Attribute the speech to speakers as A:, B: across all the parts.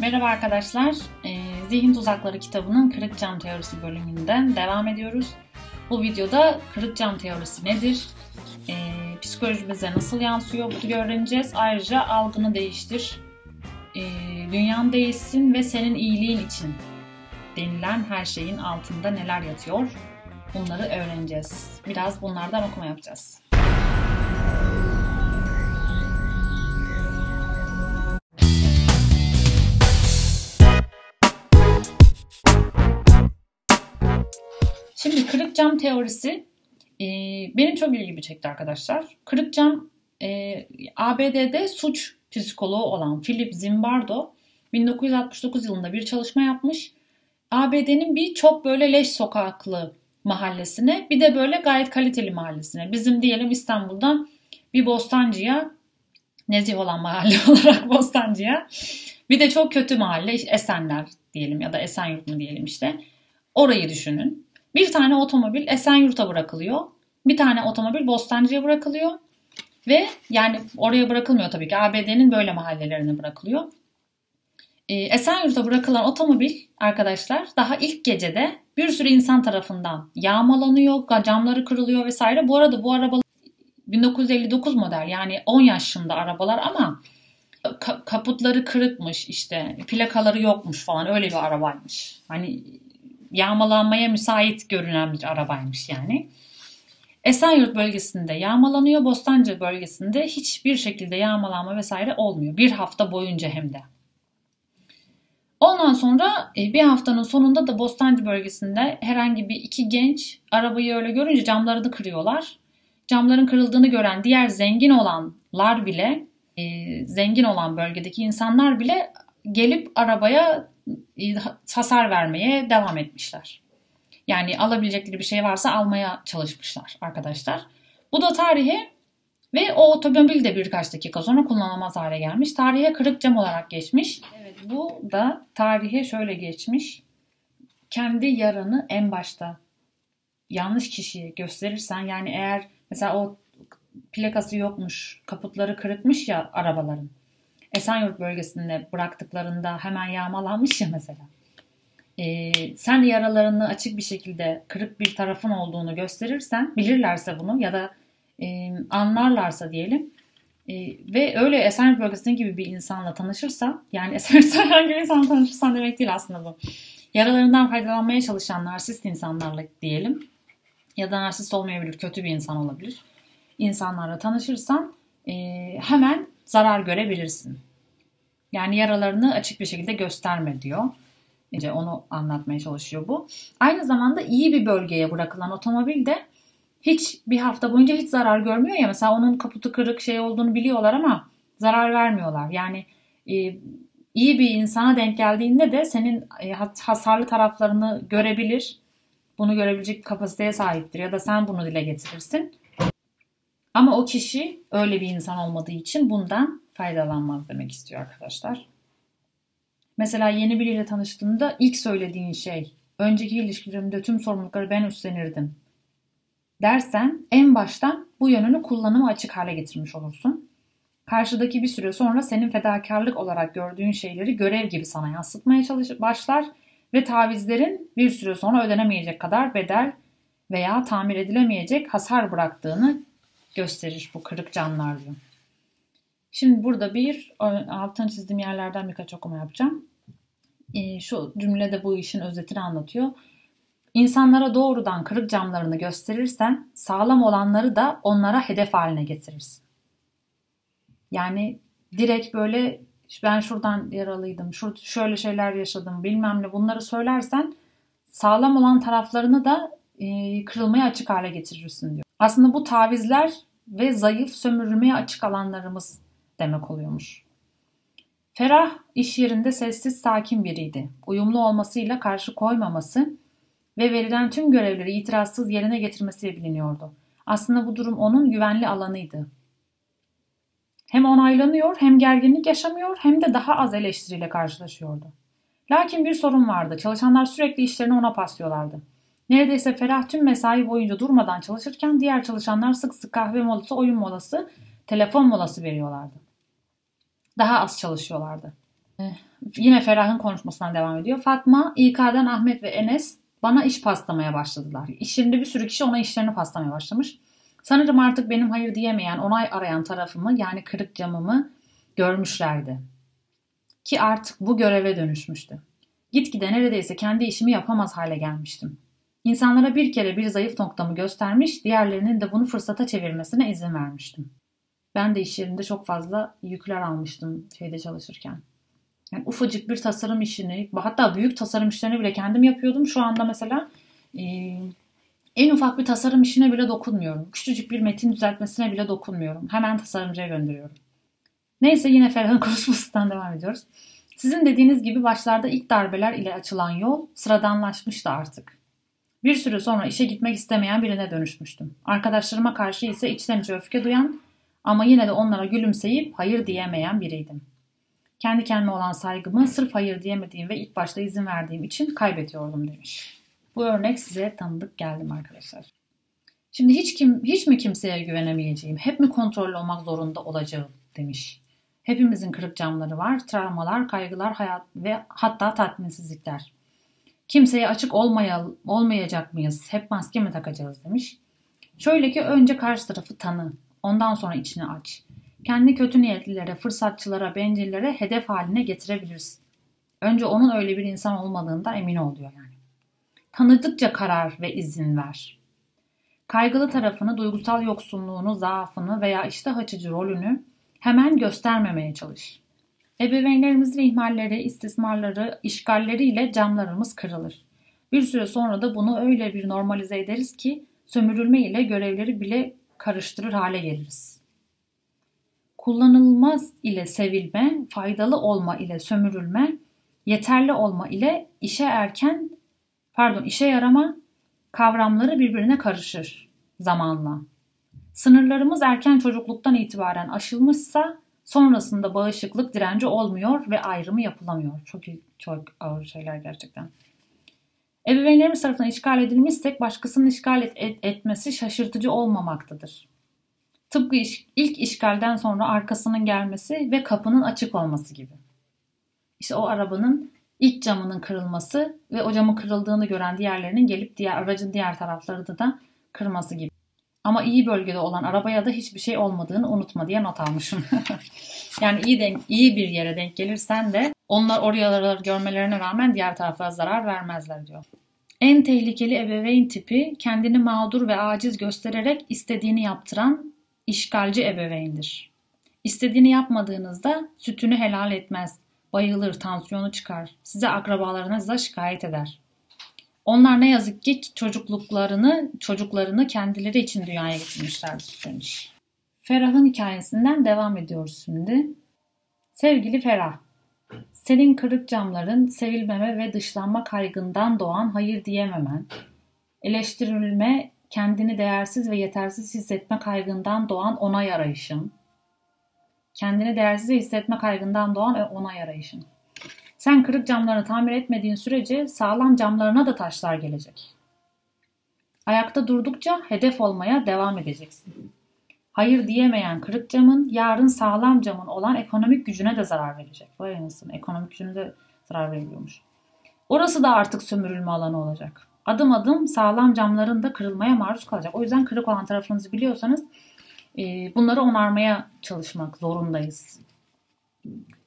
A: Merhaba arkadaşlar. Ee, Zihin Tuzakları kitabının Kırık Cam Teorisi bölümünden devam ediyoruz. Bu videoda kırık cam teorisi nedir? Ee, psikolojimize nasıl yansıyor? Bunu öğreneceğiz. Ayrıca algını değiştir. Ee, dünyan değişsin ve senin iyiliğin için denilen her şeyin altında neler yatıyor? Bunları öğreneceğiz. Biraz bunlardan okuma yapacağız. Şimdi kırık cam teorisi e, benim çok ilgimi çekti arkadaşlar. Kırık cam e, ABD'de suç psikoloğu olan Philip Zimbardo 1969 yılında bir çalışma yapmış. ABD'nin bir çok böyle leş sokaklı mahallesine bir de böyle gayet kaliteli mahallesine. Bizim diyelim İstanbul'dan bir Bostancı'ya nezih olan mahalle olarak Bostancı'ya bir de çok kötü mahalle Esenler diyelim ya da Esenyurt mu diyelim işte. Orayı düşünün. Bir tane otomobil Esenyurt'a bırakılıyor. Bir tane otomobil Bostancı'ya bırakılıyor. Ve yani oraya bırakılmıyor tabii ki. ABD'nin böyle mahallelerine bırakılıyor. Ee, Esenyurt'a bırakılan otomobil arkadaşlar daha ilk gecede bir sürü insan tarafından yağmalanıyor, camları kırılıyor vesaire. Bu arada bu araba 1959 model yani 10 yaşında arabalar ama ka- kaputları kırıkmış işte plakaları yokmuş falan öyle bir arabaymış. Hani yağmalanmaya müsait görünen bir arabaymış yani. Esenyurt bölgesinde yağmalanıyor, Bostancı bölgesinde hiçbir şekilde yağmalanma vesaire olmuyor. Bir hafta boyunca hem de. Ondan sonra e, bir haftanın sonunda da Bostancı bölgesinde herhangi bir iki genç arabayı öyle görünce camlarını kırıyorlar. Camların kırıldığını gören diğer zengin olanlar bile, e, zengin olan bölgedeki insanlar bile gelip arabaya hasar vermeye devam etmişler. Yani alabilecekleri bir şey varsa almaya çalışmışlar arkadaşlar. Bu da tarihe ve o otomobil de birkaç dakika sonra kullanılamaz hale gelmiş. Tarihe kırık cam olarak geçmiş. Evet bu da tarihe şöyle geçmiş. Kendi yaranı en başta yanlış kişiye gösterirsen yani eğer mesela o plakası yokmuş, kaputları kırıkmış ya arabaların. Esenyurt bölgesinde bıraktıklarında hemen yağmalanmış ya mesela. Ee, sen yaralarını açık bir şekilde kırık bir tarafın olduğunu gösterirsen, bilirlerse bunu ya da e, anlarlarsa diyelim e, ve öyle Esenyurt bölgesinde gibi bir insanla tanışırsa, yani Esenyurt herhangi bir insanla tanışırsan demek değil aslında bu. Yaralarından faydalanmaya çalışan narsist insanlarla diyelim ya da narsist olmayabilir, kötü bir insan olabilir. İnsanlarla tanışırsan e, hemen zarar görebilirsin. Yani yaralarını açık bir şekilde gösterme diyor. İşte onu anlatmaya çalışıyor bu. Aynı zamanda iyi bir bölgeye bırakılan otomobil de hiç bir hafta boyunca hiç zarar görmüyor ya. Mesela onun kaputu kırık şey olduğunu biliyorlar ama zarar vermiyorlar. Yani e, iyi bir insana denk geldiğinde de senin e, hasarlı taraflarını görebilir. Bunu görebilecek kapasiteye sahiptir ya da sen bunu dile getirirsin. Ama o kişi öyle bir insan olmadığı için bundan faydalanmaz demek istiyor arkadaşlar. Mesela yeni biriyle tanıştığında ilk söylediğin şey önceki ilişkilerimde tüm sorumlulukları ben üstlenirdim dersen en baştan bu yönünü kullanıma açık hale getirmiş olursun. Karşıdaki bir süre sonra senin fedakarlık olarak gördüğün şeyleri görev gibi sana yansıtmaya çalışır, başlar ve tavizlerin bir süre sonra ödenemeyecek kadar bedel veya tamir edilemeyecek hasar bıraktığını gösterir bu kırık canlar diyor. Şimdi burada bir altını çizdiğim yerlerden birkaç okuma yapacağım. E, şu cümlede bu işin özetini anlatıyor. İnsanlara doğrudan kırık camlarını gösterirsen sağlam olanları da onlara hedef haline getirirsin. Yani direkt böyle ben şuradan yaralıydım, şur şöyle şeyler yaşadım bilmem ne bunları söylersen sağlam olan taraflarını da e, kırılmaya açık hale getirirsin diyor. Aslında bu tavizler ve zayıf sömürülmeye açık alanlarımız demek oluyormuş. Ferah iş yerinde sessiz sakin biriydi. Uyumlu olmasıyla karşı koymaması ve verilen tüm görevleri itirazsız yerine getirmesiyle biliniyordu. Aslında bu durum onun güvenli alanıydı. Hem onaylanıyor hem gerginlik yaşamıyor hem de daha az eleştiriyle karşılaşıyordu. Lakin bir sorun vardı. Çalışanlar sürekli işlerini ona paslıyorlardı. Neredeyse Ferah tüm mesai boyunca durmadan çalışırken diğer çalışanlar sık sık kahve molası, oyun molası, telefon molası veriyorlardı. Daha az çalışıyorlardı. Eh, yine Ferah'ın konuşmasından devam ediyor. Fatma, İK'dan Ahmet ve Enes bana iş paslamaya başladılar. İş yerinde bir sürü kişi ona işlerini paslamaya başlamış. Sanırım artık benim hayır diyemeyen, onay arayan tarafımı yani kırık camımı görmüşlerdi. Ki artık bu göreve dönüşmüştü. Gitgide neredeyse kendi işimi yapamaz hale gelmiştim. İnsanlara bir kere bir zayıf noktamı göstermiş, diğerlerinin de bunu fırsata çevirmesine izin vermiştim. Ben de iş yerinde çok fazla yükler almıştım şeyde çalışırken. Yani ufacık bir tasarım işini, hatta büyük tasarım işlerini bile kendim yapıyordum. Şu anda mesela e, en ufak bir tasarım işine bile dokunmuyorum. Küçücük bir metin düzeltmesine bile dokunmuyorum. Hemen tasarımcıya gönderiyorum. Neyse yine Ferhan konuşmasından devam ediyoruz. Sizin dediğiniz gibi başlarda ilk darbeler ile açılan yol sıradanlaşmıştı artık. Bir süre sonra işe gitmek istemeyen birine dönüşmüştüm. Arkadaşlarıma karşı ise içten içe öfke duyan ama yine de onlara gülümseyip hayır diyemeyen biriydim. Kendi kendime olan saygımı sırf hayır diyemediğim ve ilk başta izin verdiğim için kaybediyordum demiş. Bu örnek size tanıdık geldim arkadaşlar. Şimdi hiç kim hiç mi kimseye güvenemeyeceğim, hep mi kontrollü olmak zorunda olacağım demiş. Hepimizin kırık camları var, travmalar, kaygılar, hayat ve hatta tatminsizlikler. Kimseye açık olmayal, olmayacak mıyız? Hep maske mi takacağız demiş. Şöyle ki önce karşı tarafı tanı. Ondan sonra içini aç. Kendi kötü niyetlilere, fırsatçılara, bencillere hedef haline getirebilirsin. Önce onun öyle bir insan olmadığından emin ol diyor yani. Tanıdıkça karar ve izin ver. Kaygılı tarafını, duygusal yoksunluğunu, zaafını veya iştah açıcı rolünü hemen göstermemeye çalış. Ebeveynlerimizin ihmalleri, istismarları, işgalleriyle camlarımız kırılır. Bir süre sonra da bunu öyle bir normalize ederiz ki sömürülme ile görevleri bile karıştırır hale geliriz. Kullanılmaz ile sevilme, faydalı olma ile sömürülme, yeterli olma ile işe erken, pardon işe yarama kavramları birbirine karışır zamanla. Sınırlarımız erken çocukluktan itibaren aşılmışsa sonrasında bağışıklık direnci olmuyor ve ayrımı yapılamıyor. Çok çok ağır şeyler gerçekten. Ebeveynlerimiz tarafından işgal edilmişsek başkasının işgal et, et, etmesi şaşırtıcı olmamaktadır. Tıpkı iş, ilk işgalden sonra arkasının gelmesi ve kapının açık olması gibi. İşte o arabanın ilk camının kırılması ve o camın kırıldığını gören diğerlerinin gelip diğer aracın diğer taraflarını da kırması gibi. Ama iyi bölgede olan arabaya da hiçbir şey olmadığını unutma diye not almışım. yani iyi denk, iyi bir yere denk gelirsen de onlar oraya görmelerine rağmen diğer tarafa zarar vermezler diyor. En tehlikeli ebeveyn tipi kendini mağdur ve aciz göstererek istediğini yaptıran işgalci ebeveyndir. İstediğini yapmadığınızda sütünü helal etmez, bayılır, tansiyonu çıkar, size akrabalarınızla şikayet eder. Onlar ne yazık ki çocukluklarını, çocuklarını kendileri için dünyaya getirmişlerdir demiş. Ferah'ın hikayesinden devam ediyoruz şimdi. Sevgili Ferah, senin kırık camların, sevilmeme ve dışlanma kaygından doğan hayır diyememen, eleştirilme, kendini değersiz ve yetersiz hissetme kaygından doğan onay arayışın, kendini değersiz hissetme kaygından doğan onay arayışın. Sen kırık camlarını tamir etmediğin sürece sağlam camlarına da taşlar gelecek. Ayakta durdukça hedef olmaya devam edeceksin. Hayır diyemeyen kırık camın yarın sağlam camın olan ekonomik gücüne de zarar verecek. Vay anasını ekonomik gücüne de zarar veriyormuş. Orası da artık sömürülme alanı olacak. Adım adım sağlam camların da kırılmaya maruz kalacak. O yüzden kırık olan tarafınızı biliyorsanız bunları onarmaya çalışmak zorundayız.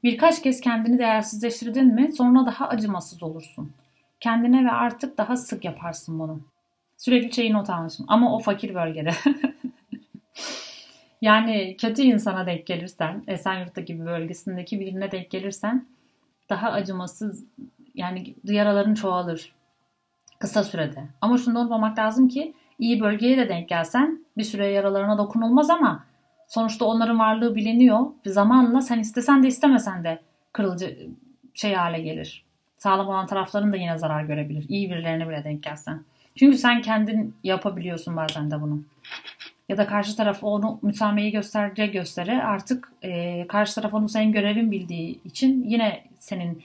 A: Birkaç kez kendini değersizleştirdin mi sonra daha acımasız olursun. Kendine ve artık daha sık yaparsın bunu. Sürekli şeyi not almışım ama o fakir bölgede. yani kötü insana denk gelirsen, Esenyurt'ta gibi bölgesindeki birine denk gelirsen daha acımasız yani yaraların çoğalır kısa sürede. Ama şunu unutmamak lazım ki iyi bölgeye de denk gelsen bir süre yaralarına dokunulmaz ama Sonuçta onların varlığı biliniyor. Zamanla sen istesen de istemesen de kırılıcı şey hale gelir. Sağlam olan tarafların da yine zarar görebilir. İyi birilerine bile denk gelsen. Çünkü sen kendin yapabiliyorsun bazen de bunu. Ya da karşı taraf onu müsamaheyi gösterce göstere artık e, karşı taraf onu senin görevin bildiği için yine senin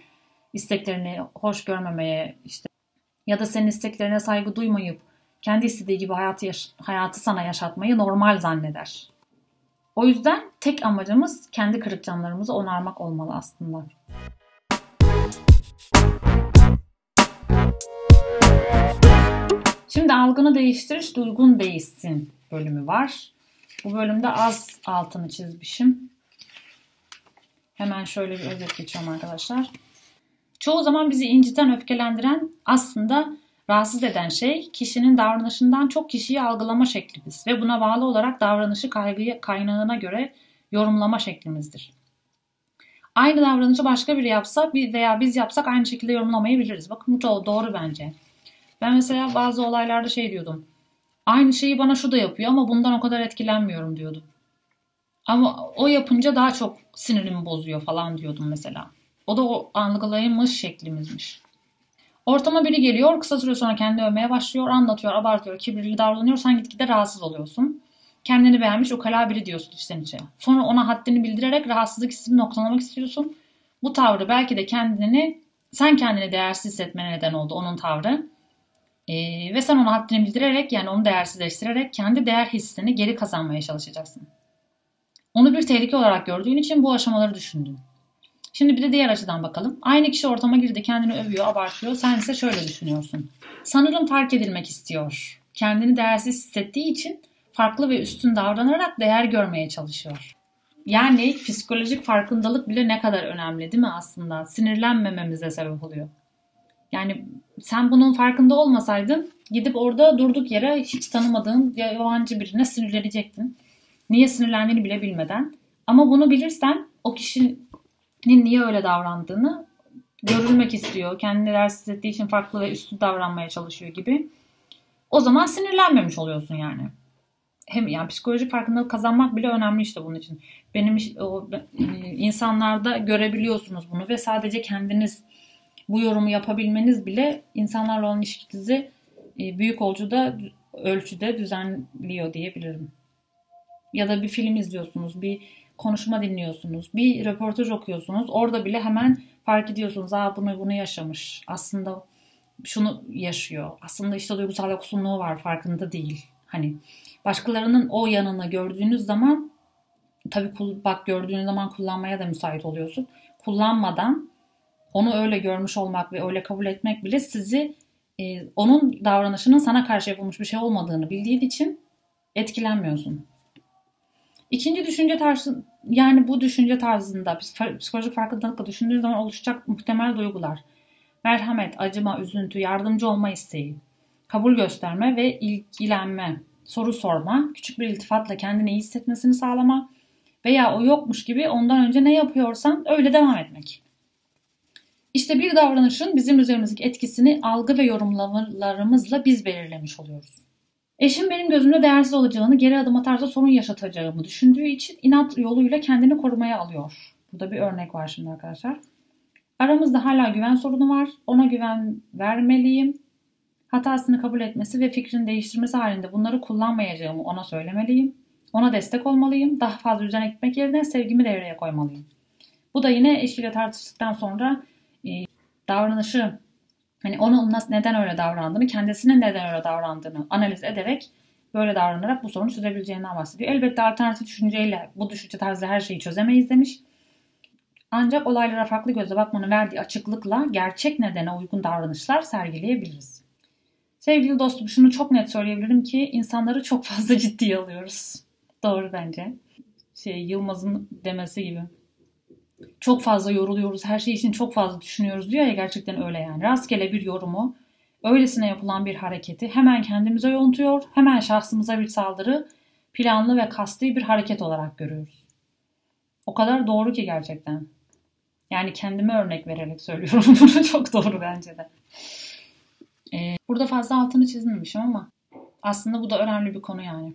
A: isteklerini hoş görmemeye işte ya da senin isteklerine saygı duymayıp kendi istediği gibi hayatı, hayatı sana yaşatmayı normal zanneder. O yüzden tek amacımız kendi kırık camlarımızı onarmak olmalı aslında. Şimdi algını değiştiriş duygun değişsin bölümü var. Bu bölümde az altını çizmişim. Hemen şöyle bir özet geçiyorum arkadaşlar. Çoğu zaman bizi inciten, öfkelendiren aslında rahatsız eden şey kişinin davranışından çok kişiyi algılama şeklimiz ve buna bağlı olarak davranışı kaygıya, kaynağına göre yorumlama şeklimizdir. Aynı davranışı başka biri yapsa veya biz yapsak aynı şekilde yorumlamayabiliriz. Bakın bu doğru bence. Ben mesela bazı olaylarda şey diyordum. Aynı şeyi bana şu da yapıyor ama bundan o kadar etkilenmiyorum diyordum. Ama o yapınca daha çok sinirimi bozuyor falan diyordum mesela. O da o algılaymış şeklimizmiş. Ortama biri geliyor, kısa süre sonra kendini övmeye başlıyor, anlatıyor, abartıyor, kibirli davranıyor. Sen gitgide rahatsız oluyorsun. Kendini beğenmiş, ukala biri diyorsun içten içe. Sonra ona haddini bildirerek rahatsızlık hissini noktalamak istiyorsun. Bu tavrı belki de kendini, sen kendini değersiz hissetmene neden oldu onun tavrı. Ee, ve sen ona haddini bildirerek yani onu değersizleştirerek kendi değer hissini geri kazanmaya çalışacaksın. Onu bir tehlike olarak gördüğün için bu aşamaları düşündün. Şimdi bir de diğer açıdan bakalım. Aynı kişi ortama girdi kendini övüyor, abartıyor. Sen ise şöyle düşünüyorsun. Sanırım fark edilmek istiyor. Kendini değersiz hissettiği için farklı ve üstün davranarak değer görmeye çalışıyor. Yani psikolojik farkındalık bile ne kadar önemli değil mi aslında? Sinirlenmememize sebep oluyor. Yani sen bunun farkında olmasaydın gidip orada durduk yere hiç tanımadığın yabancı birine sinirlenecektin. Niye sinirlendiğini bile bilmeden. Ama bunu bilirsen o kişinin niye öyle davrandığını görülmek istiyor. Kendini değersiz ettiği için farklı ve üstün davranmaya çalışıyor gibi. O zaman sinirlenmemiş oluyorsun yani. Hem yani psikolojik farkındalık kazanmak bile önemli işte bunun için. Benim o e, insanlarda görebiliyorsunuz bunu ve sadece kendiniz bu yorumu yapabilmeniz bile insanlarla olan ilişkinizi e, büyük ölçüde ölçüde düzenliyor diyebilirim. Ya da bir film izliyorsunuz, bir konuşma dinliyorsunuz, bir röportaj okuyorsunuz. Orada bile hemen fark ediyorsunuz. Aa bunu bunu yaşamış. Aslında şunu yaşıyor. Aslında işte duygusal yoksunluğu var farkında değil. Hani başkalarının o yanını gördüğünüz zaman tabii bak gördüğünüz zaman kullanmaya da müsait oluyorsun. Kullanmadan onu öyle görmüş olmak ve öyle kabul etmek bile sizi e, onun davranışının sana karşı yapılmış bir şey olmadığını bildiğin için etkilenmiyorsun. İkinci düşünce tarzı yani bu düşünce tarzında psikolojik farkındalıkla düşündüğün zaman oluşacak muhtemel duygular. Merhamet, acıma, üzüntü, yardımcı olma isteği, kabul gösterme ve ilgilenme, soru sorma, küçük bir iltifatla kendini iyi hissetmesini sağlama veya o yokmuş gibi ondan önce ne yapıyorsan öyle devam etmek. İşte bir davranışın bizim üzerimizdeki etkisini algı ve yorumlamalarımızla biz belirlemiş oluyoruz. Eşim benim gözümde değersiz olacağını, geri adım atarsa sorun yaşatacağımı düşündüğü için inat yoluyla kendini korumaya alıyor. Burada bir örnek var şimdi arkadaşlar. Aramızda hala güven sorunu var. Ona güven vermeliyim. Hatasını kabul etmesi ve fikrini değiştirmesi halinde bunları kullanmayacağımı ona söylemeliyim. Ona destek olmalıyım. Daha fazla üzerine gitmek yerine sevgimi devreye koymalıyım. Bu da yine eşiyle tartıştıktan sonra e, davranışı hani onun neden öyle davrandığını, kendisinin neden öyle davrandığını analiz ederek böyle davranarak bu sorunu çözebileceğinden bahsediyor. Elbette alternatif düşünceyle bu düşünce tarzı her şeyi çözemeyiz demiş. Ancak olaylara farklı gözle bakmanın verdiği açıklıkla gerçek nedene uygun davranışlar sergileyebiliriz. Sevgili dostum şunu çok net söyleyebilirim ki insanları çok fazla ciddiye alıyoruz. Doğru bence. Şey Yılmaz'ın demesi gibi çok fazla yoruluyoruz, her şey için çok fazla düşünüyoruz diyor ya gerçekten öyle yani. Rastgele bir yorumu, öylesine yapılan bir hareketi hemen kendimize yontuyor, hemen şahsımıza bir saldırı, planlı ve kasti bir hareket olarak görüyoruz. O kadar doğru ki gerçekten. Yani kendime örnek vererek söylüyorum bunu çok doğru bence de. Ee, burada fazla altını çizmemişim ama aslında bu da önemli bir konu yani.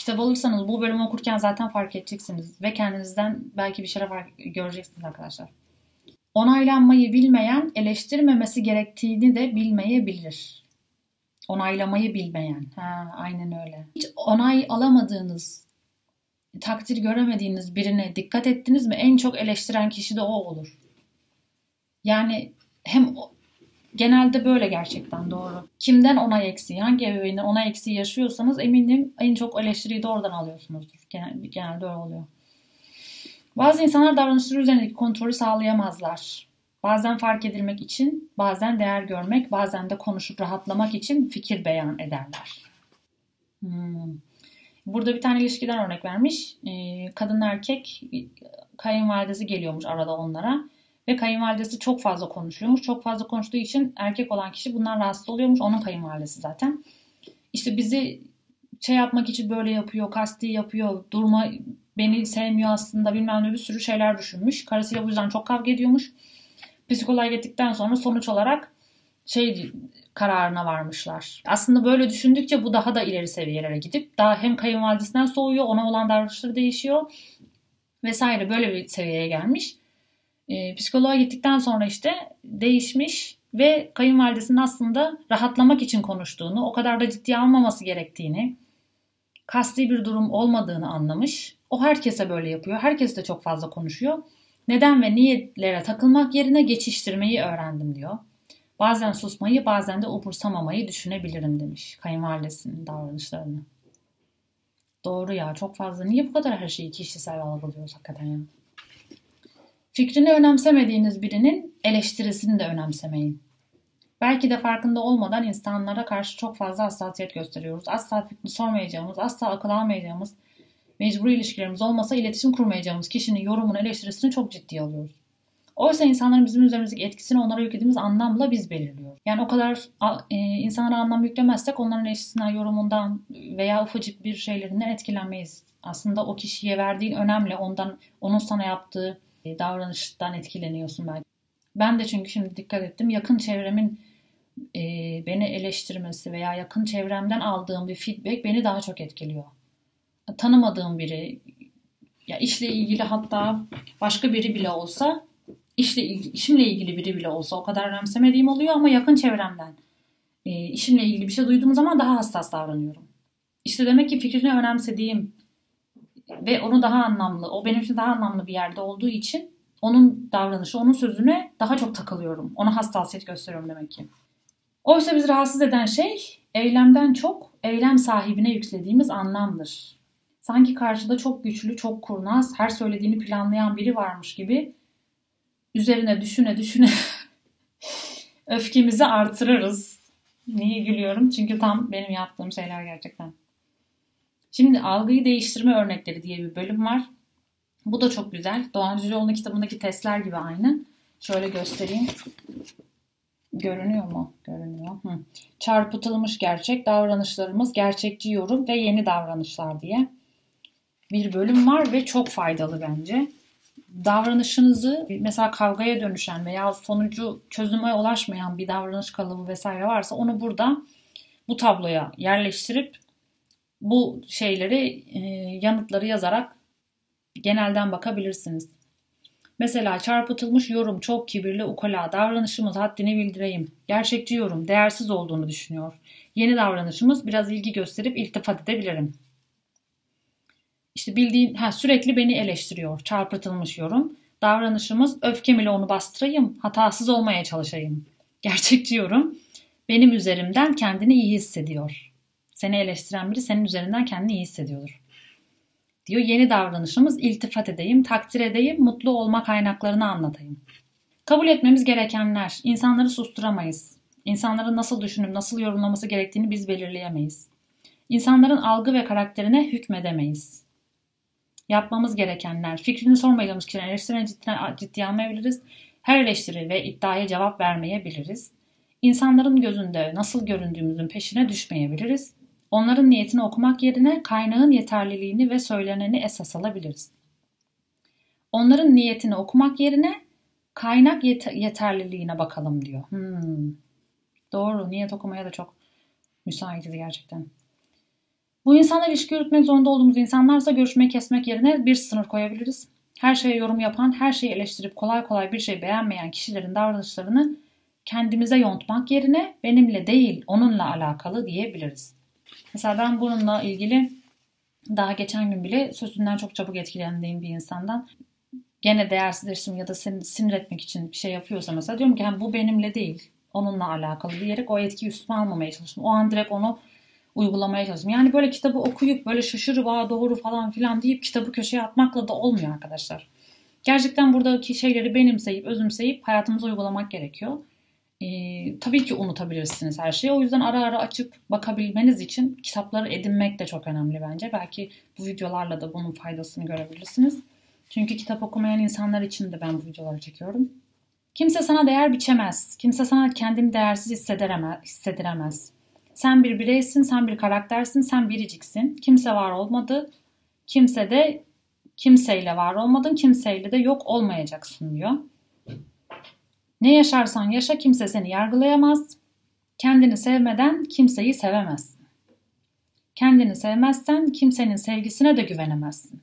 A: Kitap alırsanız bu bölümü okurken zaten fark edeceksiniz ve kendinizden belki bir şeyler göreceksiniz arkadaşlar. Onaylanmayı bilmeyen eleştirmemesi gerektiğini de bilmeyebilir. Onaylamayı bilmeyen. Ha, aynen öyle. Hiç onay alamadığınız, takdir göremediğiniz birine dikkat ettiniz mi? En çok eleştiren kişi de o olur. Yani hem Genelde böyle gerçekten doğru. Kimden onay eksiği, hangi ebeveynden onay eksiği yaşıyorsanız eminim en çok eleştiriyi de oradan alıyorsunuzdur. Genel, genelde öyle oluyor. Bazı insanlar davranışları üzerindeki kontrolü sağlayamazlar. Bazen fark edilmek için, bazen değer görmek, bazen de konuşup rahatlamak için fikir beyan ederler. Hmm. Burada bir tane ilişkiden örnek vermiş. Ee, kadın erkek kayınvalidesi geliyormuş arada onlara. Ve kayınvalidesi çok fazla konuşuyormuş. Çok fazla konuştuğu için erkek olan kişi bundan rahatsız oluyormuş. Onun kayınvalidesi zaten. İşte bizi şey yapmak için böyle yapıyor, kasti yapıyor, durma beni sevmiyor aslında bilmem ne bir sürü şeyler düşünmüş. Karısıyla bu yüzden çok kavga ediyormuş. Psikoloğa gittikten sonra sonuç olarak şey kararına varmışlar. Aslında böyle düşündükçe bu daha da ileri seviyelere gidip daha hem kayınvalidesinden soğuyor, ona olan davranışları değişiyor vesaire böyle bir seviyeye gelmiş. E, psikoloğa gittikten sonra işte değişmiş ve kayınvalidesinin aslında rahatlamak için konuştuğunu, o kadar da ciddiye almaması gerektiğini, kasti bir durum olmadığını anlamış. O herkese böyle yapıyor. Herkes de çok fazla konuşuyor. Neden ve niyetlere takılmak yerine geçiştirmeyi öğrendim diyor. Bazen susmayı bazen de umursamamayı düşünebilirim demiş kayınvalidesinin davranışlarını. Doğru ya çok fazla. Niye bu kadar her şeyi kişisel algılıyoruz hakikaten ya? Fikrini önemsemediğiniz birinin eleştirisini de önemsemeyin. Belki de farkında olmadan insanlara karşı çok fazla hassasiyet gösteriyoruz. Asla fikrini sormayacağımız, asla akıl almayacağımız, mecburi ilişkilerimiz olmasa iletişim kurmayacağımız kişinin yorumunu, eleştirisini çok ciddiye alıyoruz. Oysa insanların bizim üzerimizdeki etkisini onlara yüklediğimiz anlamla biz belirliyoruz. Yani o kadar e, insanlara anlam yüklemezsek onların eleştirisinden, yorumundan veya ufacık bir şeylerinden etkilenmeyiz. Aslında o kişiye verdiğin önemli, ondan onun sana yaptığı davranıştan etkileniyorsun belki. Ben de çünkü şimdi dikkat ettim. Yakın çevremin e, beni eleştirmesi veya yakın çevremden aldığım bir feedback beni daha çok etkiliyor. Tanımadığım biri, ya işle ilgili hatta başka biri bile olsa işle ilgili, işimle ilgili biri bile olsa o kadar önemsemediğim oluyor ama yakın çevremden e, işimle ilgili bir şey duyduğum zaman daha hassas davranıyorum. İşte demek ki fikrini önemsediğim ve onu daha anlamlı, o benim için daha anlamlı bir yerde olduğu için onun davranışı, onun sözüne daha çok takılıyorum. Ona hassasiyet gösteriyorum demek ki. Oysa bizi rahatsız eden şey eylemden çok eylem sahibine yüklediğimiz anlamdır. Sanki karşıda çok güçlü, çok kurnaz, her söylediğini planlayan biri varmış gibi üzerine düşüne düşüne öfkemizi artırırız. Niye gülüyorum? Çünkü tam benim yaptığım şeyler gerçekten. Şimdi algıyı değiştirme örnekleri diye bir bölüm var. Bu da çok güzel. Doğan Cüceloğlu'nun kitabındaki testler gibi aynı. Şöyle göstereyim. Görünüyor mu? Görünüyor. Hı. Çarpıtılmış gerçek, davranışlarımız, gerçekçi yorum ve yeni davranışlar diye bir bölüm var ve çok faydalı bence davranışınızı mesela kavgaya dönüşen veya sonucu çözüme ulaşmayan bir davranış kalıbı vesaire varsa onu burada bu tabloya yerleştirip bu şeyleri e, yanıtları yazarak genelden bakabilirsiniz. Mesela çarpıtılmış yorum çok kibirli ukala davranışımız haddini bildireyim. Gerçekçi yorum değersiz olduğunu düşünüyor. Yeni davranışımız biraz ilgi gösterip iltifat edebilirim. İşte bildiğin ha, sürekli beni eleştiriyor. Çarpıtılmış yorum. Davranışımız öfkem ile onu bastırayım. Hatasız olmaya çalışayım. Gerçekçi yorum. Benim üzerimden kendini iyi hissediyor. Seni eleştiren biri senin üzerinden kendini iyi hissediyordur. Diyor yeni davranışımız iltifat edeyim, takdir edeyim, mutlu olma kaynaklarını anlatayım. Kabul etmemiz gerekenler. insanları susturamayız. İnsanların nasıl düşünüp nasıl yorumlaması gerektiğini biz belirleyemeyiz. İnsanların algı ve karakterine hükmedemeyiz yapmamız gerekenler, fikrini sormadığımız kişilerin eleştirilerini ciddiye, ciddiye almayabiliriz. Her eleştiri ve iddiaya cevap vermeyebiliriz. İnsanların gözünde nasıl göründüğümüzün peşine düşmeyebiliriz. Onların niyetini okumak yerine kaynağın yeterliliğini ve söyleneni esas alabiliriz. Onların niyetini okumak yerine kaynak yet- yeterliliğine bakalım diyor. Hmm. Doğru, niyet okumaya da çok müsaitiz gerçekten. Bu insanlar ilişki yürütmek zorunda olduğumuz insanlarsa görüşmeyi kesmek yerine bir sınır koyabiliriz. Her şeye yorum yapan, her şeyi eleştirip kolay kolay bir şey beğenmeyen kişilerin davranışlarını kendimize yontmak yerine benimle değil onunla alakalı diyebiliriz. Mesela ben bununla ilgili daha geçen gün bile sözünden çok çabuk etkilendiğim bir insandan gene değersizleştirme ya da sinir etmek için bir şey yapıyorsa mesela diyorum ki bu benimle değil onunla alakalı diyerek o etkiyi üstüme almamaya çalıştım. O an direkt onu uygulamaya çalıştım. Yani böyle kitabı okuyup böyle şaşırıp aa doğru falan filan deyip kitabı köşeye atmakla da olmuyor arkadaşlar. Gerçekten buradaki şeyleri benimseyip, özümseyip hayatımıza uygulamak gerekiyor. Ee, tabii ki unutabilirsiniz her şeyi. O yüzden ara ara açıp bakabilmeniz için kitapları edinmek de çok önemli bence. Belki bu videolarla da bunun faydasını görebilirsiniz. Çünkü kitap okumayan insanlar için de ben bu videoları çekiyorum. Kimse sana değer biçemez. Kimse sana kendini değersiz hissediremez. Sen bir bireysin, sen bir karaktersin, sen biriciksin. Kimse var olmadı. Kimse de kimseyle var olmadın, kimseyle de yok olmayacaksın diyor. Ne yaşarsan yaşa kimse seni yargılayamaz. Kendini sevmeden kimseyi sevemezsin. Kendini sevmezsen kimsenin sevgisine de güvenemezsin.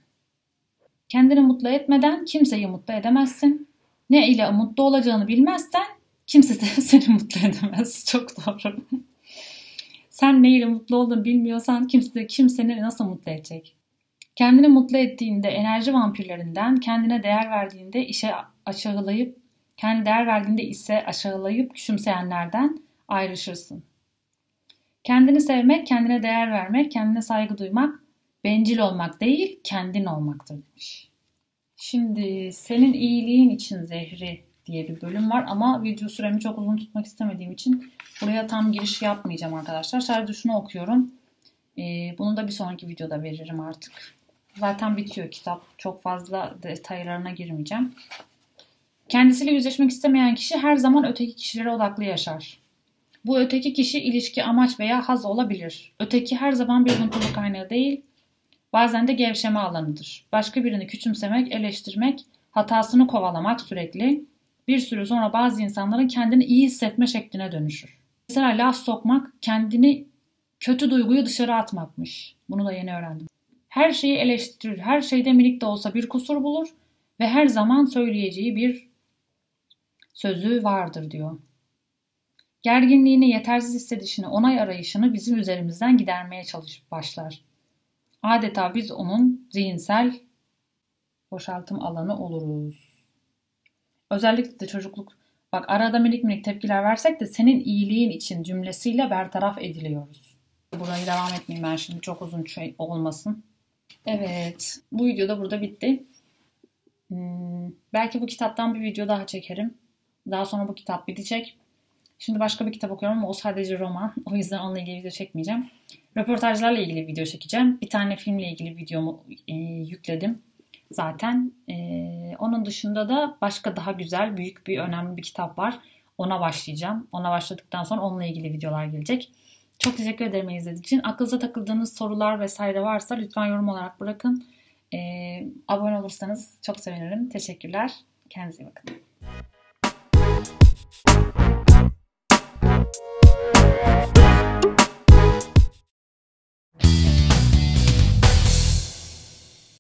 A: Kendini mutlu etmeden kimseyi mutlu edemezsin. Ne ile mutlu olacağını bilmezsen kimse de seni mutlu edemez. Çok doğru. Sen ne ile mutlu olduğunu bilmiyorsan kimse de kimseni nasıl mutlu edecek? Kendini mutlu ettiğinde enerji vampirlerinden, kendine değer verdiğinde işe aşağılayıp, kendi değer verdiğinde ise aşağılayıp küçümseyenlerden ayrışırsın. Kendini sevmek, kendine değer vermek, kendine saygı duymak, bencil olmak değil, kendin olmaktır demiş. Şimdi senin iyiliğin için zehri diye bir bölüm var ama video süremi çok uzun tutmak istemediğim için buraya tam giriş yapmayacağım arkadaşlar. Sadece şunu okuyorum. Ee, bunu da bir sonraki videoda veririm artık. Zaten bitiyor kitap. Çok fazla detaylarına girmeyeceğim. Kendisiyle yüzleşmek istemeyen kişi her zaman öteki kişilere odaklı yaşar. Bu öteki kişi ilişki, amaç veya haz olabilir. Öteki her zaman bir mutluluk kaynağı değil, bazen de gevşeme alanıdır. Başka birini küçümsemek, eleştirmek, hatasını kovalamak sürekli bir süre sonra bazı insanların kendini iyi hissetme şekline dönüşür. Mesela laf sokmak kendini kötü duyguyu dışarı atmakmış. Bunu da yeni öğrendim. Her şeyi eleştirir, her şeyde minik de olsa bir kusur bulur ve her zaman söyleyeceği bir sözü vardır diyor. Gerginliğini, yetersiz hissedişini, onay arayışını bizim üzerimizden gidermeye çalışıp başlar. Adeta biz onun zihinsel boşaltım alanı oluruz. Özellikle de çocukluk bak arada minik minik tepkiler versek de senin iyiliğin için cümlesiyle bertaraf ediliyoruz. Burayı devam etmeyeyim ben şimdi çok uzun şey olmasın. Evet bu video da burada bitti. Hmm, belki bu kitaptan bir video daha çekerim. Daha sonra bu kitap bitecek. Şimdi başka bir kitap okuyorum ama o sadece roman. O yüzden onunla ilgili video çekmeyeceğim. Röportajlarla ilgili video çekeceğim. Bir tane filmle ilgili videomu e, yükledim zaten. E, onun dışında da başka daha güzel, büyük bir, önemli bir kitap var. Ona başlayacağım. Ona başladıktan sonra onunla ilgili videolar gelecek. Çok teşekkür ederim izlediğiniz için. Aklınıza takıldığınız sorular vesaire varsa lütfen yorum olarak bırakın. E, abone olursanız çok sevinirim. Teşekkürler. Kendinize iyi bakın. Thank you.